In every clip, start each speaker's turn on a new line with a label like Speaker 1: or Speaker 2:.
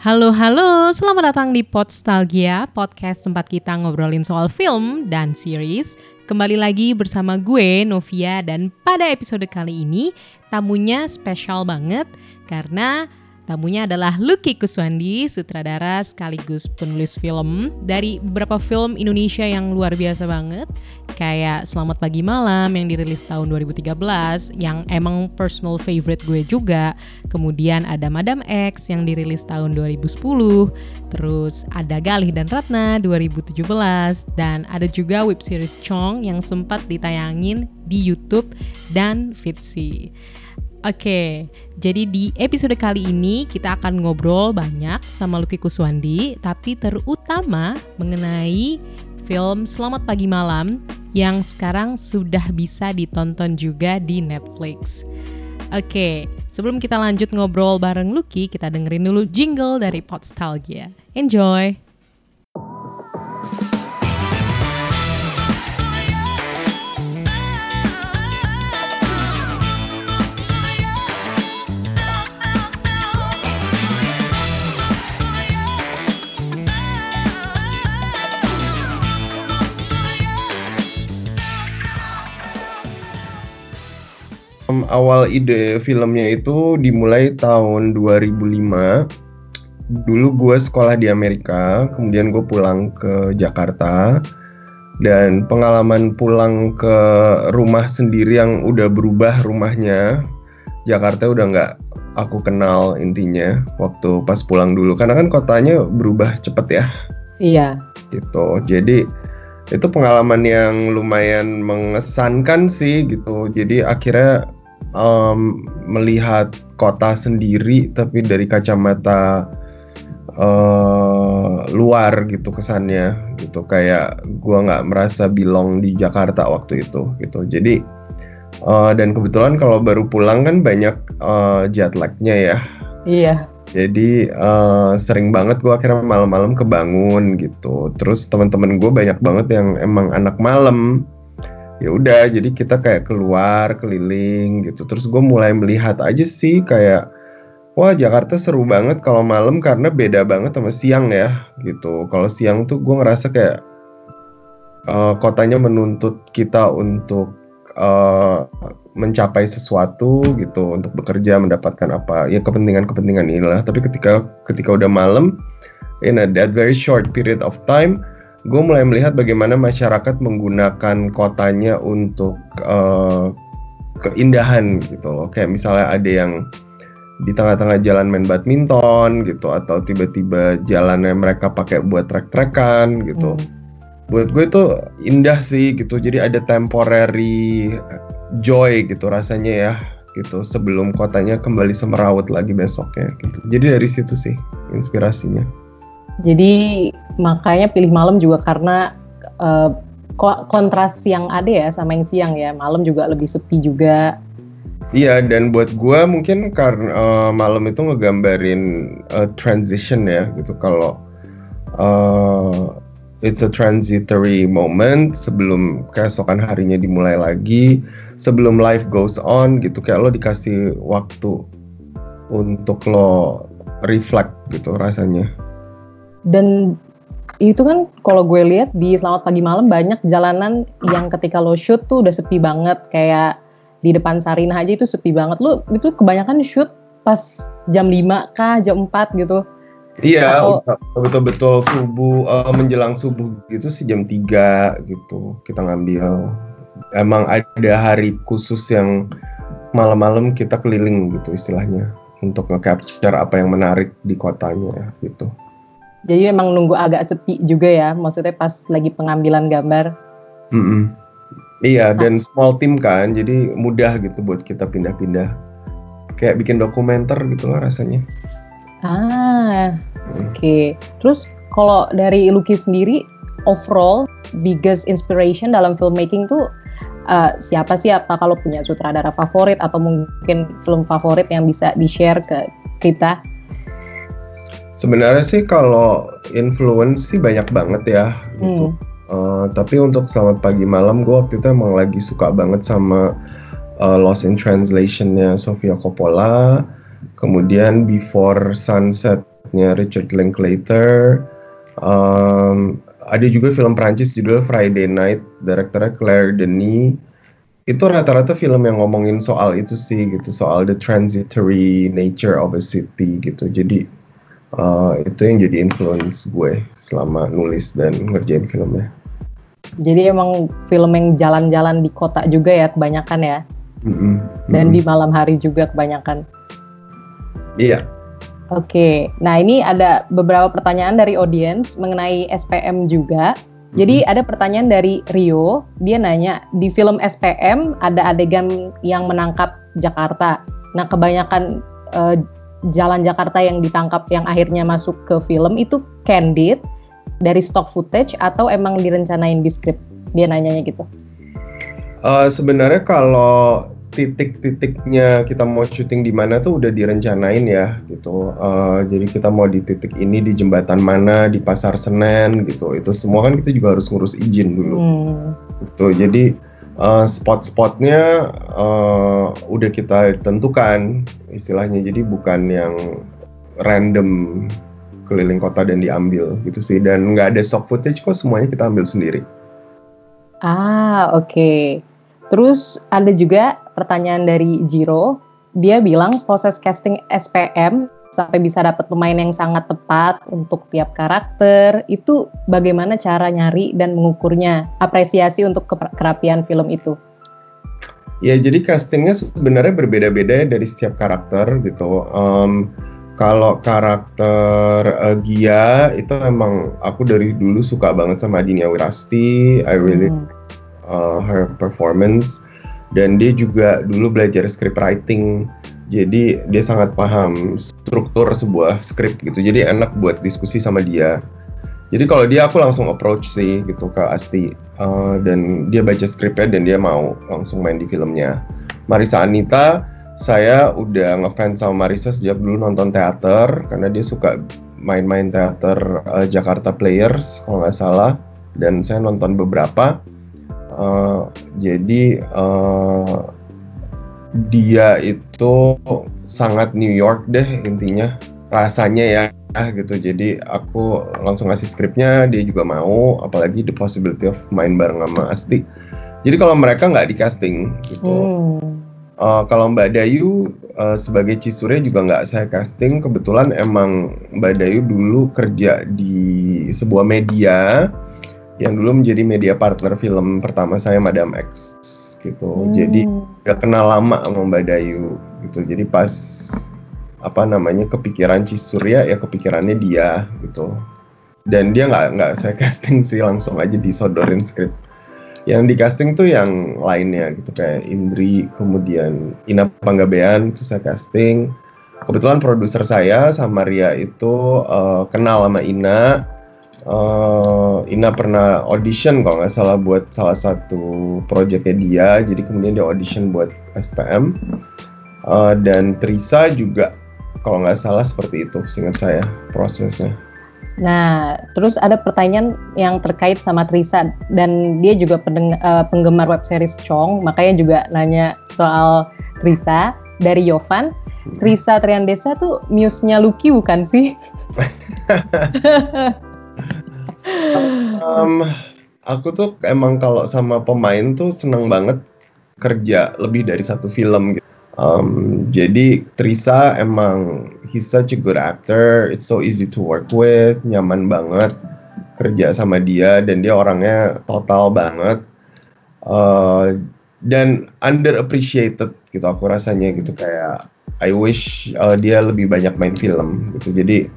Speaker 1: Halo halo, selamat datang di Podstalgia, podcast tempat kita ngobrolin soal film dan series. Kembali lagi bersama gue Novia dan pada episode kali ini tamunya spesial banget karena Tamunya adalah Lucky Kuswandi, sutradara sekaligus penulis film dari beberapa film Indonesia yang luar biasa banget, kayak Selamat Pagi Malam yang dirilis tahun 2013, yang emang personal favorite gue juga. Kemudian ada Madam X yang dirilis tahun 2010, terus ada Galih dan Ratna 2017, dan ada juga web series Chong yang sempat ditayangin di YouTube dan Fitsi. Oke, jadi di episode kali ini kita akan ngobrol banyak sama Lucky Kuswandi, tapi terutama mengenai film Selamat Pagi Malam yang sekarang sudah bisa ditonton juga di Netflix. Oke, sebelum kita lanjut ngobrol bareng Lucky, kita dengerin dulu jingle dari Podstalgia. Enjoy!
Speaker 2: Awal ide filmnya itu dimulai tahun 2005. Dulu gue sekolah di Amerika, kemudian gue pulang ke Jakarta. Dan pengalaman pulang ke rumah sendiri yang udah berubah rumahnya, Jakarta udah nggak aku kenal intinya waktu pas pulang dulu. Karena kan kotanya berubah cepet ya.
Speaker 1: Iya.
Speaker 2: Gitu. Jadi itu pengalaman yang lumayan mengesankan sih gitu. Jadi akhirnya um, melihat kota sendiri tapi dari kacamata uh, luar gitu kesannya gitu. Kayak gua nggak merasa belong di Jakarta waktu itu gitu. Jadi uh, dan kebetulan kalau baru pulang kan banyak uh, jet lagnya ya.
Speaker 1: Iya.
Speaker 2: Jadi uh, sering banget gue akhirnya malam-malam kebangun gitu. Terus teman-teman gue banyak banget yang emang anak malam ya udah jadi kita kayak keluar keliling gitu. Terus gue mulai melihat aja sih kayak wah Jakarta seru banget kalau malam karena beda banget sama siang ya gitu. Kalau siang tuh gue ngerasa kayak uh, kotanya menuntut kita untuk uh, mencapai sesuatu gitu untuk bekerja mendapatkan apa. Ya kepentingan-kepentingan inilah. Tapi ketika ketika udah malam in a that very short period of time gue mulai melihat bagaimana masyarakat menggunakan kotanya untuk uh, keindahan gitu loh. Kayak misalnya ada yang di tengah-tengah jalan main badminton gitu atau tiba-tiba jalannya mereka pakai buat trek-trekan gitu. Hmm. Buat gue itu indah sih gitu. Jadi ada temporary joy gitu rasanya ya gitu sebelum kotanya kembali semerawut lagi besoknya gitu. Jadi dari situ sih inspirasinya.
Speaker 1: Jadi makanya pilih malam juga karena uh, kontras yang ada ya sama yang siang ya. Malam juga lebih sepi juga.
Speaker 2: Iya dan buat gue mungkin karena uh, malam itu ngegambarin uh, transition ya gitu kalau uh, it's a transitory moment sebelum keesokan harinya dimulai lagi sebelum life goes on gitu kayak lo dikasih waktu untuk lo reflect gitu rasanya
Speaker 1: dan itu kan kalau gue lihat di Selamat Pagi Malam banyak jalanan yang ketika lo shoot tuh udah sepi banget kayak di depan Sarina aja itu sepi banget lo itu kebanyakan shoot pas jam 5 kah jam 4 gitu
Speaker 2: Iya, betul-betul subuh uh, menjelang subuh gitu sih jam 3 gitu kita ngambil. Emang ada hari khusus yang malam-malam kita keliling gitu istilahnya untuk nge-capture apa yang menarik di kotanya gitu.
Speaker 1: Jadi emang nunggu agak sepi juga ya, maksudnya pas lagi pengambilan gambar.
Speaker 2: Mm -mm. Iya, dan small team kan, jadi mudah gitu buat kita pindah-pindah. Kayak bikin dokumenter gitu lah rasanya.
Speaker 1: Ah, oke. Okay. Terus kalau dari Lucky sendiri, overall biggest inspiration dalam filmmaking tuh uh, siapa sih? Apa kalau punya sutradara favorit atau mungkin film favorit yang bisa di-share ke kita?
Speaker 2: Sebenarnya sih kalau influence sih banyak banget ya gitu. Uh, tapi untuk Selamat Pagi Malam gue waktu itu emang lagi suka banget sama uh, Lost in Translation-nya Sofia Coppola. kemudian Before Sunset-nya Richard Linklater, um, ada juga film Prancis judul Friday Night, direkturnya Claire Denis. Itu rata-rata film yang ngomongin soal itu sih gitu, soal the transitory nature of a city gitu. Jadi uh, itu yang jadi influence gue selama nulis dan ngerjain filmnya.
Speaker 3: Jadi emang film yang jalan-jalan di kota juga ya kebanyakan ya. Mm -hmm. Dan di malam hari juga kebanyakan.
Speaker 2: Iya.
Speaker 3: Oke, nah ini ada beberapa pertanyaan dari audiens mengenai SPM juga. Jadi ada pertanyaan dari Rio, dia nanya di film SPM ada adegan yang menangkap Jakarta. Nah kebanyakan uh, jalan Jakarta yang ditangkap yang akhirnya masuk ke film itu candid dari stock footage atau emang direncanain di script? Dia nanyanya gitu.
Speaker 2: Uh, Sebenarnya kalau titik-titiknya kita mau syuting di mana tuh udah direncanain ya gitu. Uh, jadi kita mau di titik ini di jembatan mana di pasar Senen gitu. Itu semua kan kita juga harus ngurus izin dulu. Hmm. Gitu. Jadi uh, spot-spotnya uh, udah kita tentukan istilahnya. Jadi bukan yang random keliling kota dan diambil gitu sih. Dan nggak ada stock footage kok semuanya kita ambil sendiri.
Speaker 3: Ah oke. Okay. Terus ada juga pertanyaan dari Jiro. Dia bilang proses casting SPM sampai bisa dapat pemain yang sangat tepat untuk tiap karakter itu bagaimana cara nyari dan mengukurnya apresiasi untuk kerapian film itu.
Speaker 2: Ya jadi castingnya sebenarnya berbeda-beda dari setiap karakter gitu. Um, kalau karakter uh, Gia itu emang aku dari dulu suka banget sama Dinia Wirasti. I really hmm. uh, her performance. Dan dia juga dulu belajar script writing jadi dia sangat paham struktur sebuah script gitu. Jadi enak buat diskusi sama dia. Jadi kalau dia aku langsung approach sih gitu ke Asti. Uh, dan dia baca skripnya dan dia mau langsung main di filmnya. Marisa Anita saya udah ngefans sama Marisa sejak dulu nonton teater karena dia suka main-main teater uh, Jakarta Players kalau nggak salah. Dan saya nonton beberapa. Uh, jadi uh, dia itu sangat New York deh intinya rasanya ya gitu. Jadi aku langsung ngasih skripnya dia juga mau apalagi the possibility of main bareng sama Asti. Jadi kalau mereka nggak di casting gitu. Hmm. uh, kalau Mbak Dayu uh, sebagai Cisure juga nggak saya casting kebetulan emang Mbak Dayu dulu kerja di sebuah media yang dulu menjadi media partner film pertama saya Madam X gitu. Hmm. Jadi udah kenal lama sama Mbak Dayu gitu. Jadi pas apa namanya kepikiran si Surya ya kepikirannya dia gitu. Dan dia nggak nggak saya casting sih langsung aja disodorin skrip. Yang di casting tuh yang lainnya gitu kayak Indri, kemudian Ina Panggabean itu saya casting. Kebetulan produser saya sama Ria itu uh, kenal sama Ina, uh, Ina pernah audition kalau nggak salah buat salah satu proyeknya dia jadi kemudian dia audition buat SPM uh, eh, dan Trisa juga kalau nggak salah seperti itu seingat saya prosesnya
Speaker 3: Nah, terus ada pertanyaan yang terkait sama Trisa dan dia juga pendeng, uh, penggemar web series Chong, makanya juga nanya soal Trisa dari Yovan. Hmm. Trisa Triandesa tuh muse-nya Lucky bukan sih?
Speaker 2: um, aku tuh emang kalau sama pemain tuh seneng banget kerja lebih dari satu film gitu. Um, jadi Trisa emang he's such a good actor, it's so easy to work with, nyaman banget kerja sama dia dan dia orangnya total banget uh, dan underappreciated gitu aku rasanya gitu kayak I wish uh, dia lebih banyak main film gitu jadi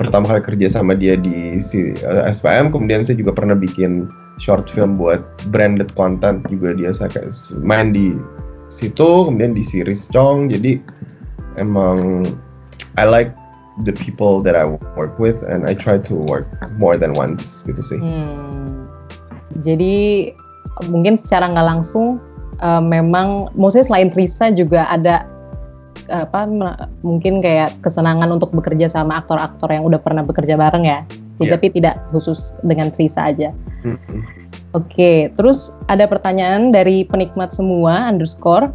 Speaker 2: pertama kali kerja sama dia di si, uh, eh, SPM kemudian saya juga pernah bikin short film buat branded content juga dia saya main di situ kemudian di series Chong jadi emang I like the people that I work with and I try to work more than once gitu sih. Hmm.
Speaker 3: Jadi mungkin secara nggak langsung uh, memang maksudnya selain Trisa juga ada apa mungkin kayak kesenangan untuk bekerja sama aktor-aktor yang udah pernah bekerja bareng ya. Yeah. Tapi tidak khusus dengan Trisa aja. Mm-hmm. Oke, okay, terus ada pertanyaan dari penikmat semua underscore.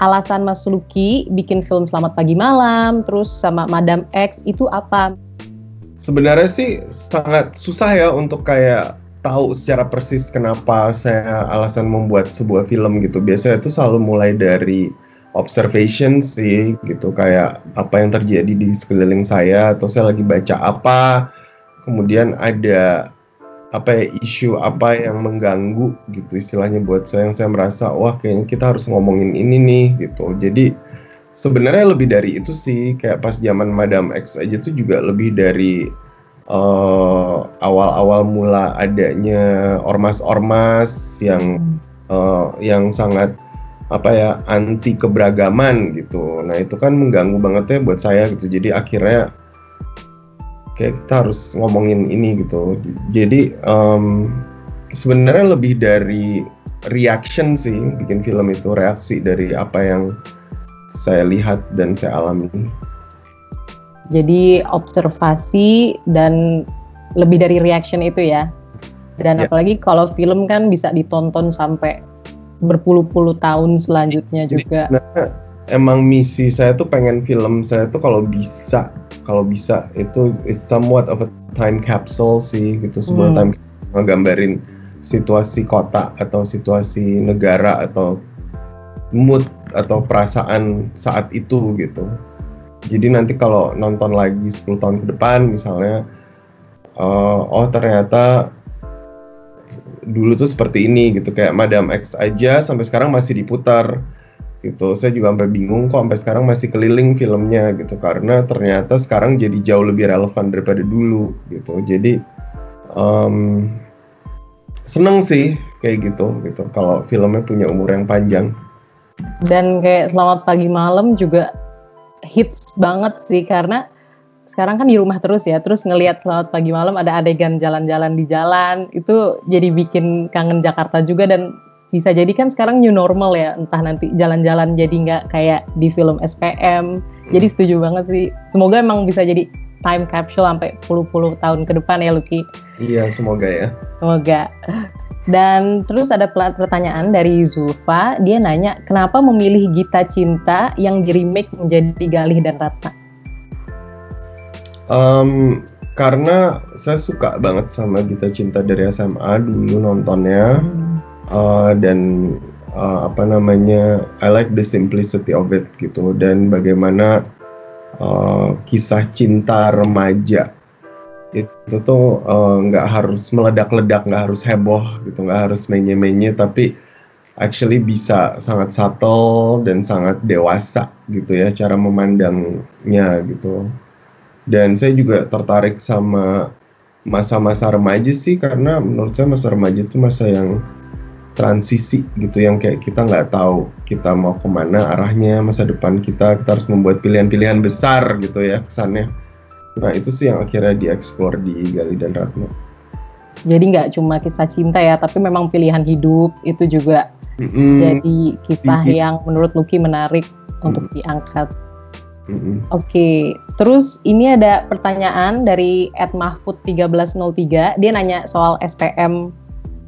Speaker 3: alasan Mas Luki bikin film Selamat Pagi Malam, terus sama Madam X itu apa?
Speaker 2: Sebenarnya sih sangat susah ya untuk kayak tahu secara persis kenapa saya alasan membuat sebuah film gitu. Biasanya itu selalu mulai dari observation sih gitu. Kayak apa yang terjadi di sekeliling saya atau saya lagi baca apa. Kemudian ada apa ya isu apa yang mengganggu gitu istilahnya buat saya yang saya merasa wah kayaknya kita harus ngomongin ini nih gitu. Jadi sebenarnya lebih dari itu sih. Kayak pas zaman Madam X aja tuh juga lebih dari awal eh, awal-awal mula adanya ormas-ormas yang uh, yang sangat apa ya anti keberagaman gitu. Nah itu kan mengganggu banget ya buat saya gitu. Jadi akhirnya kayak kita harus ngomongin ini gitu. Jadi um, sebenarnya lebih dari reaction sih bikin film itu reaksi dari apa yang saya lihat dan saya alami.
Speaker 3: Jadi observasi dan lebih dari reaction itu ya. Dan ya. apalagi kalau film kan bisa ditonton sampai berpuluh-puluh tahun selanjutnya juga nah,
Speaker 2: emang misi saya tuh pengen film saya tuh kalau bisa kalau bisa itu is somewhat of a time capsule sih gitu sebuah hmm. time ngegambarin situasi kota atau situasi negara atau mood atau perasaan saat itu gitu. Jadi nanti kalau nonton lagi 10 tahun ke depan misalnya uh, oh ternyata dulu tuh seperti ini gitu kayak Madam X aja sampai sekarang masih diputar gitu. Saya juga sampai bingung kok sampai sekarang masih keliling filmnya gitu karena ternyata sekarang jadi jauh lebih relevan daripada dulu gitu. Jadi um, seneng sih kayak gitu gitu. Kalau filmnya punya umur yang panjang.
Speaker 3: Dan kayak selamat pagi malam juga hits banget sih karena sekarang kan di rumah terus ya terus ngelihat selamat pagi malam ada adegan jalan-jalan di jalan itu jadi bikin kangen Jakarta juga dan bisa jadi kan sekarang new normal ya entah nanti jalan-jalan jadi nggak kayak di film SPM jadi hmm. setuju banget sih. Semoga emang bisa jadi time capsule sampai 10-10 tahun ke depan ya Lucky.
Speaker 2: Iya semoga ya.
Speaker 3: Semoga. Dan terus ada pertanyaan dari Zulfa. Dia nanya kenapa memilih Gita Cinta yang di remake menjadi Galih dan Ratna
Speaker 2: um, karena saya suka banget sama Gita Cinta dari SMA dulu nontonnya. Uh, dan uh, apa namanya I like the simplicity of it gitu. Dan bagaimana uh, kisah cinta remaja itu tuh nggak uh, harus meledak-ledak nggak harus heboh gitu nggak harus menye-menye tapi actually bisa sangat subtle dan sangat dewasa gitu ya cara memandangnya gitu dan saya juga tertarik sama masa-masa remaja sih karena menurut saya masa remaja itu masa yang transisi gitu yang kayak kita nggak tahu kita mau ke mana arahnya masa depan kita kita harus membuat pilihan-pilihan besar gitu ya kesannya nah itu sih yang akhirnya dieksplor di Gali dan Ratna
Speaker 3: jadi nggak cuma kisah cinta ya tapi memang pilihan hidup itu juga mm-hmm. jadi kisah yang menurut Lucky menarik mm-hmm. untuk diangkat mm-hmm. oke okay. terus ini ada pertanyaan dari Ed Mahfud 1303 dia nanya soal SPM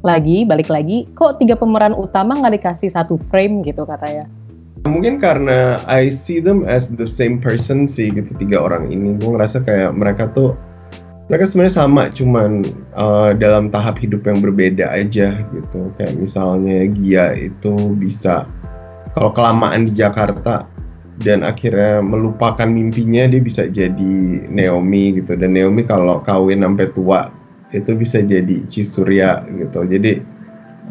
Speaker 3: lagi balik lagi kok tiga pemeran utama nggak dikasih satu frame gitu katanya
Speaker 2: mungkin karena I see them as the same person sih gitu tiga orang ini gue ngerasa kayak mereka tuh mereka sebenarnya sama cuman uh, dalam tahap hidup yang berbeda aja gitu kayak misalnya Gia itu bisa kalau kelamaan di Jakarta dan akhirnya melupakan mimpinya dia bisa jadi Naomi gitu dan Naomi kalau kawin sampai tua itu bisa jadi Cisurya gitu. Jadi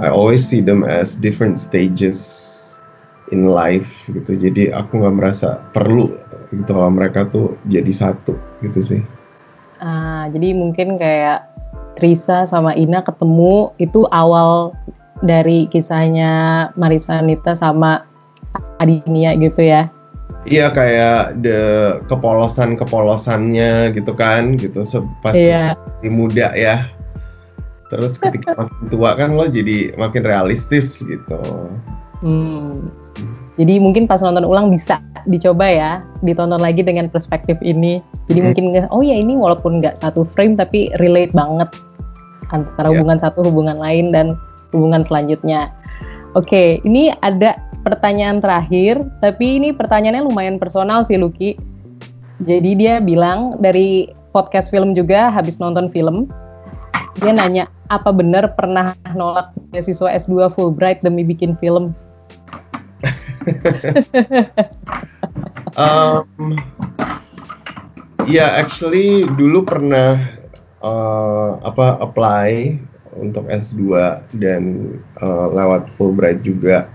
Speaker 2: I always see them as different stages in life gitu. Jadi aku nggak merasa perlu gitu kalau mereka tuh jadi satu gitu sih.
Speaker 3: Ah, jadi mungkin kayak Trisa sama Ina ketemu itu awal dari kisahnya Marisa Anita sama Adinia gitu ya.
Speaker 2: Iya kayak the kepolosan kepolosannya gitu kan gitu pas iya. muda ya. Terus ketika makin tua kan lo jadi makin realistis gitu.
Speaker 3: Hmm. Jadi mungkin pas nonton ulang bisa dicoba ya, ditonton lagi dengan perspektif ini. Jadi hmm. mungkin oh ya ini walaupun nggak satu frame tapi relate banget antara yeah. hubungan satu hubungan lain dan hubungan selanjutnya. Oke, ini ada pertanyaan terakhir, tapi ini pertanyaannya lumayan personal sih Lucky. Jadi dia bilang dari podcast film juga habis nonton film, dia nanya apa benar pernah nolak beasiswa S2 Fulbright demi bikin film?
Speaker 2: um, ya yeah, actually dulu pernah uh, apa apply untuk S2 dan uh, lewat Fulbright juga.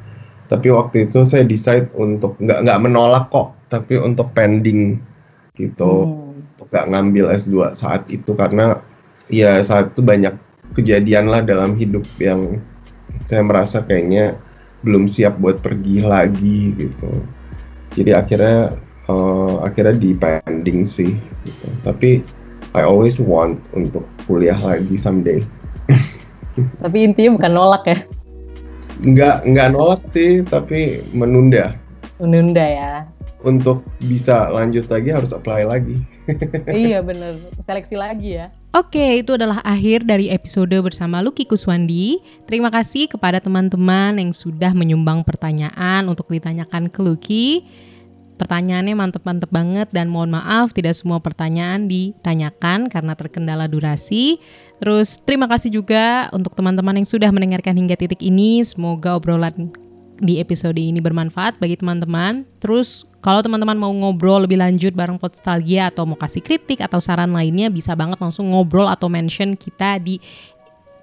Speaker 2: Tapi waktu itu saya decide untuk nggak nggak menolak kok, tapi untuk pending gitu, hmm. nggak ngambil S2 saat itu karena ya saat itu banyak kejadian lah dalam hidup yang saya merasa kayaknya belum siap buat pergi lagi gitu. Jadi akhirnya uh, akhirnya di pending sih gitu. Tapi I always want untuk kuliah lagi someday.
Speaker 3: Tapi intinya bukan nolak ya?
Speaker 2: Nggak, nggak nolak sih, tapi menunda.
Speaker 3: Menunda ya.
Speaker 2: Untuk bisa lanjut lagi harus apply lagi.
Speaker 3: iya bener, seleksi lagi ya.
Speaker 1: Oke, itu adalah akhir dari episode bersama Lucky Kuswandi. Terima kasih kepada teman-teman yang sudah menyumbang pertanyaan untuk ditanyakan ke Lucky. Pertanyaannya mantep-mantep banget dan mohon maaf tidak semua pertanyaan ditanyakan karena terkendala durasi. Terus terima kasih juga untuk teman-teman yang sudah mendengarkan hingga titik ini. Semoga obrolan di episode ini bermanfaat bagi teman-teman. Terus kalau teman-teman mau ngobrol lebih lanjut bareng Podstalgia atau mau kasih kritik atau saran lainnya bisa banget langsung ngobrol atau mention kita di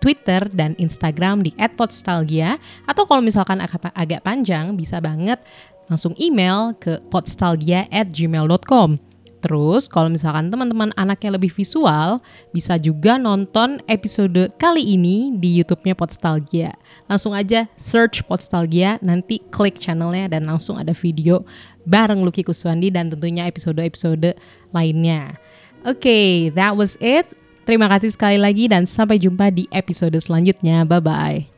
Speaker 1: Twitter dan Instagram di @podstalgia atau kalau misalkan agak panjang bisa banget langsung email ke podstalgia@gmail.com. Terus kalau misalkan teman-teman anaknya lebih visual, bisa juga nonton episode kali ini di YouTube-nya Podstalgia. Langsung aja search Podstalgia, nanti klik channelnya dan langsung ada video bareng Lucky Kuswandi dan tentunya episode-episode lainnya. Oke, okay, that was it. Terima kasih sekali lagi dan sampai jumpa di episode selanjutnya. Bye-bye.